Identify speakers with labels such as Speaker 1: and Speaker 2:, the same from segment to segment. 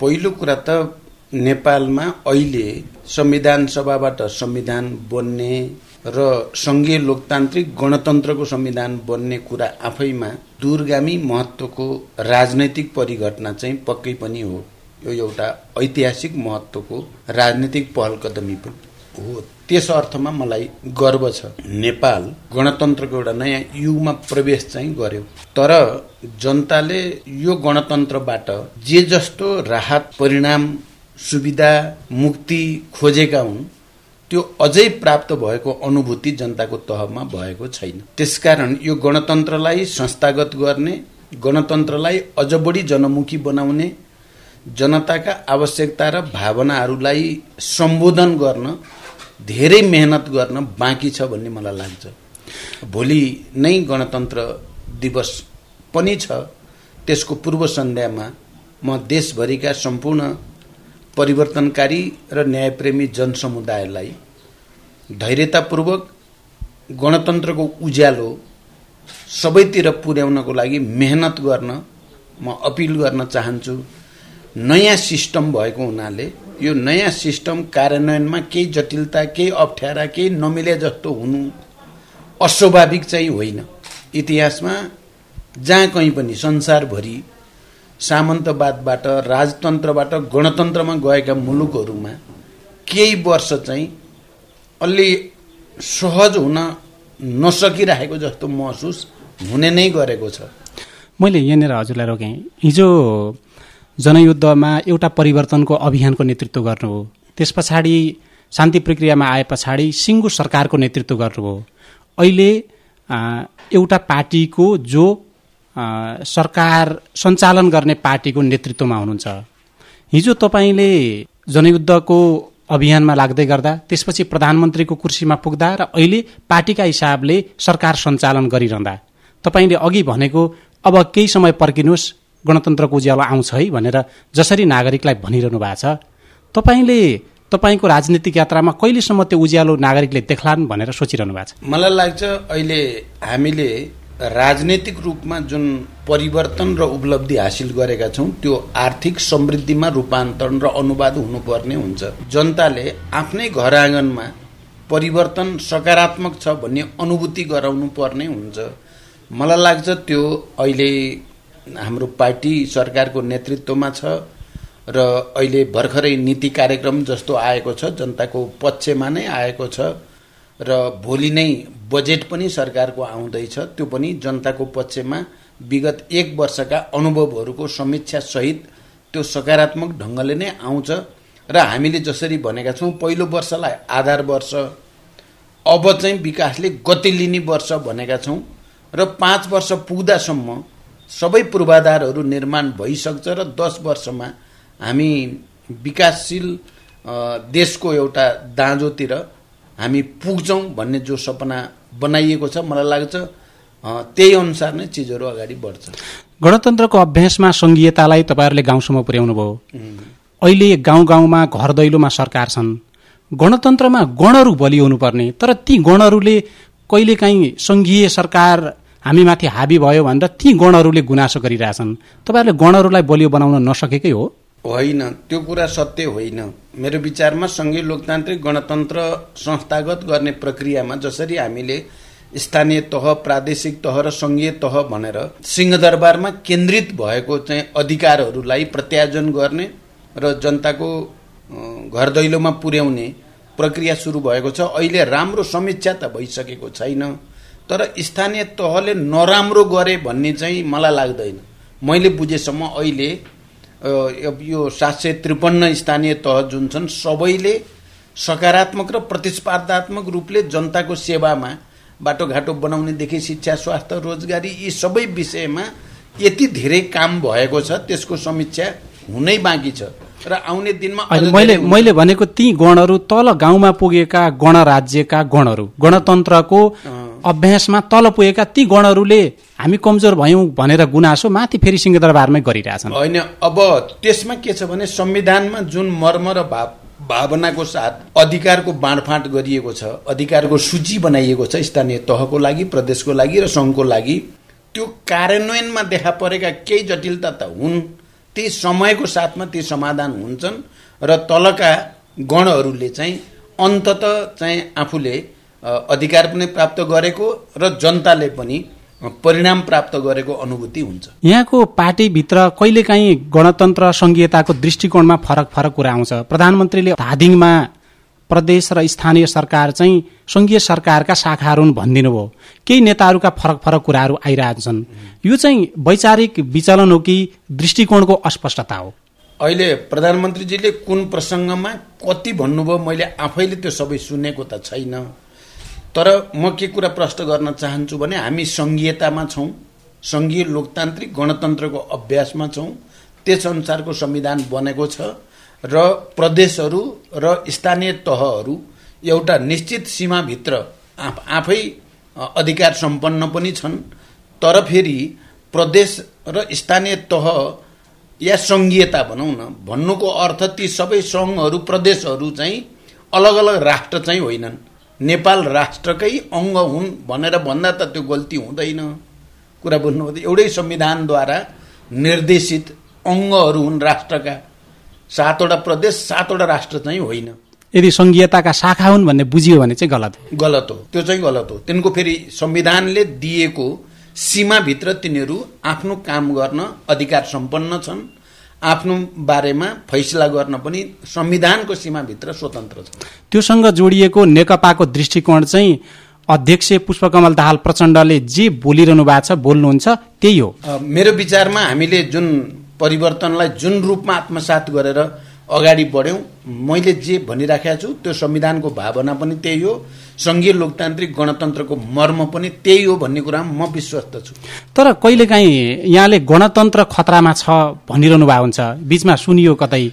Speaker 1: पहिलो कुरा त नेपालमा अहिले संविधान सभाबाट संविधान बन्ने र सङ्घीय लोकतान्त्रिक गणतन्त्रको संविधान बन्ने कुरा आफैमा दूरगामी महत्त्वको राजनैतिक परिघटना चाहिँ पक्कै पनि हो। यो एउटा ऐतिहासिक महत्त्वको राजनीतिक पहल कदमी पनि। हो त्यस अर्थमा मलाई गर्व छ। नेपाल गणतन्त्रको एउटा नयाँ युगमा प्रवेश चाहिँ गर्यो। तर जनताले यो गणतन्त्रबाट जे जस्तो राहत परिणाम सुविधा मुक्ति खोजेका हुन् त्यो अझै प्राप्त भएको अनुभूति जनताको तहमा भएको छैन। त्यसकारण यो गणतन्त्रलाई संस्थागत गर्ने गणतन्त्रलाई अझ बढी जनमुखी बनाउने जनताका आवश्यकता र भावनाहरूलाई सम्बोधन गर्न धेरै मेहनत गर्न बाँकी छ भन्ने मलाई लाग्छ। भोलि नै गणतन्त्र दिवस पनि छ। त्यसको पूर्व सन्ध्यामा म देशभरिका सम्पूर्ण परिवर्तनकारी र न्यायप्रेमी जनसमुदायलाई धैर्यतापूर्वक गणतन्त्रको उज्यालो सबैतिर पुर्याउनको लागि मेहनत गर्न म अपिल गर्न चाहन्छु। नयाँ सिस्टम भएको हुनाले यो नयाँ सिस्टम कार्यान्वयनमा केही जटिलता केही अप्ठ्यारा केही नमिले जस्तो हुनु अस्वाभाविक चाहिँ होइन। इतिहासमा जहाँ कहीँ पनि संसारभरि सामन्तवादबाट राजतन्त्रबाट गणतन्त्रमा गएका मुलुकहरूमा केही वर्ष चाहिँ अलि सहज हुन नसकिरहेको जस्तो महसुस हुने नै गरेको छ।
Speaker 2: मैले यहाँनिर हजुरलाई रोकेँ। हिजो जनयुद्धमा एउटा परिवर्तनको अभियानको नेतृत्व गर्नु हो। त्यस पछाडि शान्ति प्रक्रियामा आए पछाडि सिङ्गो सरकारको नेतृत्व गर्नुभयो अहिले एउटा पार्टीको जो सरकार सञ्चालन गर्ने पार्टीको नेतृत्वमा हुनुहुन्छ। हिजो तपाईँले जनयुद्धको अभियानमा लाग्दै गर्दा त्यसपछि प्रधानमन्त्रीको कुर्सीमा पुग्दा र अहिले पार्टीका हिसाबले सरकार सञ्चालन गरिरहँदा। तपाईँले अघि भनेको अब केही समय पर्खिनुहोस् गणतन्त्रको उज्यालो आउँछ है भनेर जसरी नागरिकलाई भनिरहनु भएको छ। तपाईँले तपाईँको राजनीतिक यात्रामा कहिलेसम्म त्यो उज्यालो नागरिकले देख्लान् भनेर सोचिरहनु भएको
Speaker 1: छ? मलाई लाग्छ अहिले हामीले राजनैतिक रूपमा जुन परिवर्तन र उपलब्धि हासिल गरेका छौँ त्यो आर्थिक समृद्धिमा रूपान्तरण र अनुवाद हुनुपर्ने हुन्छ। जनताले आफ्नै घर आँगनमा परिवर्तन सकारात्मक छ भन्ने अनुभूति गराउनु पर्ने हुन्छ। मलाई लाग्छ त्यो अहिले हाम्रो पार्टी सरकारको नेतृत्वमा छ र अहिले भर्खरै नीति कार्यक्रम जस्तो आएको छ जनताको पक्षमा नै आएको छ र भोलि नै बजेट पनि सरकारको आउँदैछ। त्यो पनि जनताको पक्षमा विगत एक वर्षका अनुभवहरूको समीक्षा सहित त्यो सकारात्मक ढङ्गले नै आउँछ र हामीले जसरी भनेका छौँ पहिलो वर्षलाई आधार वर्ष अब चाहिँ विकासले गति लिने वर्ष भनेका छौँ र पाँच वर्ष पुग्दासम्म सबै पूर्वाधारहरू निर्माण भइसक्छ र दस वर्षमा हामी विकासशील देशको एउटा दाँजोतिर हामी पुग्छौँ भन्ने जो सपना बनाइएको छ मलाई लाग्छ त्यही अनुसार नै चिजहरू अगाडि बढ्छ।
Speaker 2: गणतन्त्रको अभ्यासमा सङ्घीयतालाई तपाईँहरूले गाउँसम्म पुर्याउनु भयो। अहिले गाउँ गाउँमा घर दैलोमा सरकार छन्। गणतन्त्रमा गणहरू बलियो हुनुपर्ने तर ती गणहरूले कहिलेकाहीँ सङ्घीय सरकार हामीमाथि हाबी भयो भनेर ती गणहरूले गुनासो गरिरहेछन्। तपाईँहरूले गणहरूलाई बलियो बनाउन नसकेकै हो?
Speaker 1: होइन त्यो कुरा सत्य होइन। मेरो विचारमा सङ्घीय लोकतान्त्रिक गणतन्त्र संस्थागत गर्ने प्रक्रियामा जसरी हामीले स्थानीय तह प्रादेशिक तह र सङ्घीय तह भनेर सिंहदरबारमा केन्द्रित भएको चाहिँ अधिकारहरूलाई प्रत्यार्जन गर्ने र जनताको घर दैलोमा पुर्याउने प्रक्रिया सुरु भएको छ। अहिले राम्रो समीक्षा त भइसकेको छैन। तर स्थानीय तहले नराम्रो गरे भन्ने चाहिँ मलाई लाग्दैन। मैले बुझेसम्म अहिले यो सात सय त्रिपन्न स्थानीय तह जुन छन् सबैले सकारात्मक र प्रतिस्पर्धात्मक रूपले जनताको सेवामा बाटोघाटो बनाउनेदेखि शिक्षा स्वास्थ्य रोजगारी यी सबै विषयमा यति धेरै काम भएको छ त्यसको समीक्षा हुनै बाँकी छ। र आउने दिनमा
Speaker 2: मैले मैले भनेको ती गणहरू तल गाउँमा पुगेका गणराज्यका गणहरू गणतन्त्रको अभ्यासमा तल पुगेका ती गणहरूले हामी कमजोर भयौँ भनेर गुनासो माथि फेरि सिंहदरबारमै गरिरहेछन्।
Speaker 1: होइन अब त्यसमा के छ भने संविधानमा जुन मर्म र भाव भावनाको साथ अधिकारको बाँडफाँड गरिएको छ अधिकारको सूची बनाइएको छ स्थानीय तहको लागि प्रदेशको लागि र सङ्घको लागि त्यो कार्यान्वयनमा देखा परेका केही जटिलता त हुन्। ती समयको साथमा ती समाधान हुन्छन् र तलका गणहरूले चाहिँ अन्तत चाहिँ आफूले अधिकार पनि प्राप्त गरेको र जनताले पनि परिणाम प्राप्त गरेको अनुभूति हुन्छ।
Speaker 2: यहाँको पार्टीभित्र कहिलेकाहीँ गणतन्त्र सङ्घीयताको दृष्टिकोणमा फरक फरक कुरा आउँछ। प्रधानमन्त्रीले धादिङमा प्रदेश र स्थानीय सरकार चाहिँ सङ्घीय सरकारका शाखाहरू भनिदिनु भयो केही नेताहरूका फरक फरक कुराहरू आइरहेछन्। यो चाहिँ वैचारिक विचलन हो कि दृष्टिकोणको अस्पष्टता हो?
Speaker 1: अहिले प्रधानमन्त्रीजीले कुन प्रसङ्गमा कति भन्नुभयो मैले आफैले त्यो सबै सुनेको त छैन। तर म के कुरा प्रश्न गर्न चाहन्छु भने हामी सङ्घीयतामा छौँ सङ्घीय लोकतान्त्रिक गणतन्त्रको अभ्यासमा छौँ त्यसअनुसारको संविधान बनेको छ र प्रदेशहरू र स्थानीय तहहरू एउटा निश्चित सीमाभित्र आफै अधिकार सम्पन्न पनि छन् तर फेरि प्रदेश र स्थानीय तह या सङ्घीयता भनौँ न भन्नुको अर्थ ती सबै सङ्घहरू प्रदेशहरू चाहिँ अलग अलग राष्ट्र चाहिँ होइनन्। नेपाल राष्ट्रकै अङ्ग हुन् भनेर भन्दा त त्यो गल्ती हुँदैन। कुरा बुझ्नु एउटै संविधानद्वारा निर्देशित अङ्गहरू हुन् राष्ट्रका। सातवटा प्रदेश सातवटा राष्ट्र चाहिँ होइन।
Speaker 2: यदि सङ्घीयताका शाखा हुन् भन्ने बुझियो भने चाहिँ गलत
Speaker 1: गलत हो। त्यो चाहिँ गलत हो। तिनको फेरि संविधानले दिएको सीमाभित्र तिनीहरू आफ्नो काम गर्न अधिकार सम्पन्न छन्। आफ्नो बारेमा फैसला गर्न पनि संविधानको सीमाभित्र स्वतन्त्र छ।
Speaker 2: त्योसँग जोडिएको नेकपाको दृष्टिकोण चाहिँ अध्यक्ष पुष्पकमल दाहाल प्रचण्डले जे बोलिरहनु भएको छ बोल्नुहुन्छ त्यही हो।
Speaker 1: मेरो विचारमा हामीले जुन परिवर्तनलाई जुन रूपमा आत्मसात गरेर अगाडि बढ्यौँ। मैले जे भनिराखेको छु त्यो संविधानको भावना पनि त्यही हो। सङ्घीय लोकतान्त्रिक गणतन्त्रको मर्म पनि त्यही हो भन्ने कुरामा म विश्वस्त छु।
Speaker 2: तर कहिलेकाहीँ यहाँले गणतन्त्र खतरामा छ भनिरहनु भएको हुन्छ बिचमा सुनियो कतै।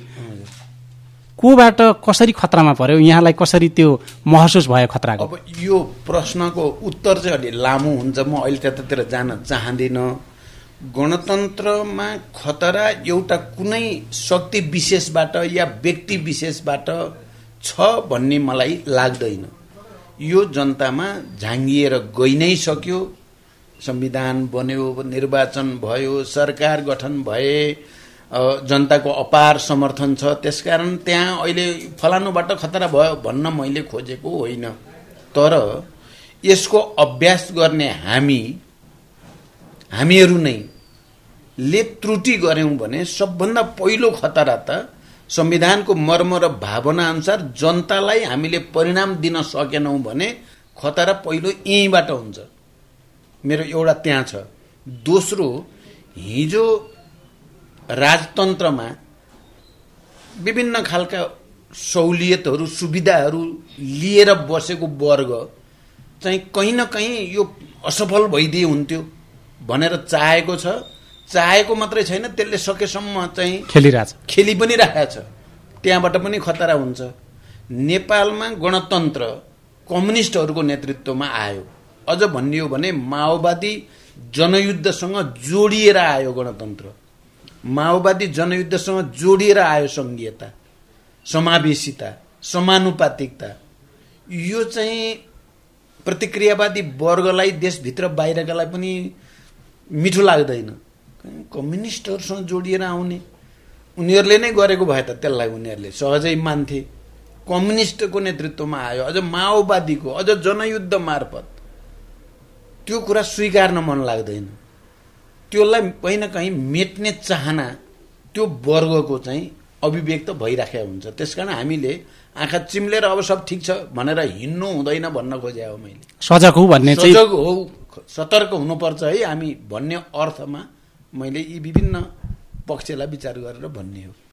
Speaker 2: कोबाट कसरी खतरामा पर्यो? यहाँलाई कसरी त्यो महसुस भयो खतराको?
Speaker 1: अब यो प्रश्नको उत्तर चाहिँ अलि लामो हुन्छ। म अहिले त्यतातिर जान चाहँदिनँ। गणतन्त्रमा खतरा एउटा कुनै शक्ति विशेषबाट या व्यक्ति विशेषबाट छ भन्ने मलाई लाग्दैन। यो जनतामा झाङ्गिएर गइ नै सक्यो। संविधान बन्यो निर्वाचन भयो सरकार गठन भए जनताको अपार समर्थन छ। त्यसकारण त्यहाँ अहिले फलानुबाट खतरा भयो भन्न मैले खोजेको होइन। तर यसको अभ्यास गर्ने हामी हामीहरू नै ले त्रुटि गऱ्यौँ भने सबभन्दा पहिलो खतरा त संविधानको मर्म र भावना अनुसार जनतालाई हामीले परिणाम दिन सकेनौँ भने खतरा पहिलो यहीँबाट हुन्छ। मेरो एउटा त्यहाँ छ। दोस्रो हिजो राजतन्त्रमा विभिन्न खालका सहुलियतहरू सुविधाहरू लिएर बसेको वर्ग चाहिँ कहीँ न कहीँ यो असफल भइदिए हुन्थ्यो। भनेर चाहेको छ चाहेको मात्रै छैन त्यसले सकेसम्म चाहिँ
Speaker 2: खेलिरहेछ।
Speaker 1: खेलि पनि राखेको छ त्यहाँबाट पनि खतरा हुन्छ। नेपालमा गणतन्त्र कम्युनिस्टहरूको नेतृत्वमा आयो। अझ भनियो भने माओवादी जनयुद्धसँग जोडिएर आयो गणतन्त्र। माओवादी जनयुद्धसँग जोडिएर आयो सङ्घीयता समावेशिता समानुपातिकता। यो चाहिँ प्रतिक्रियावादी वर्गलाई देशभित्र बाहिरकालाई पनि मिठो लाग्दैन। कम्युनिस्टहरूसँग जोडिएर आउने। उनीहरूले नै गरेको भए त त्यसलाई उनीहरूले सहजै मान्थे। कम्युनिस्टको नेतृत्वमा आयो। अझ माओवादीको अझ जनयुद्ध मार्फत। त्यो कुरा स्वीकार्न मन लाग्दैन। त्यसलाई कहीँ न कहीँ मेट्ने चाहना त्यो वर्गको चाहिँ अभिव्यक्त भइराखेको हुन्छ। त्यस कारण हामीले आँखा चिम्लेर अब सब ठिक छ भनेर हिँड्नु हुँदैन भन्न खोजे हो मैले।
Speaker 2: सजग हो भन्ने
Speaker 1: सजग हो। सतर्क हुनुपर्छ है। हामी भन्ने अर्थमा मैले यी विभिन्न पक्षलाई विचार गरेर भन्ने हो।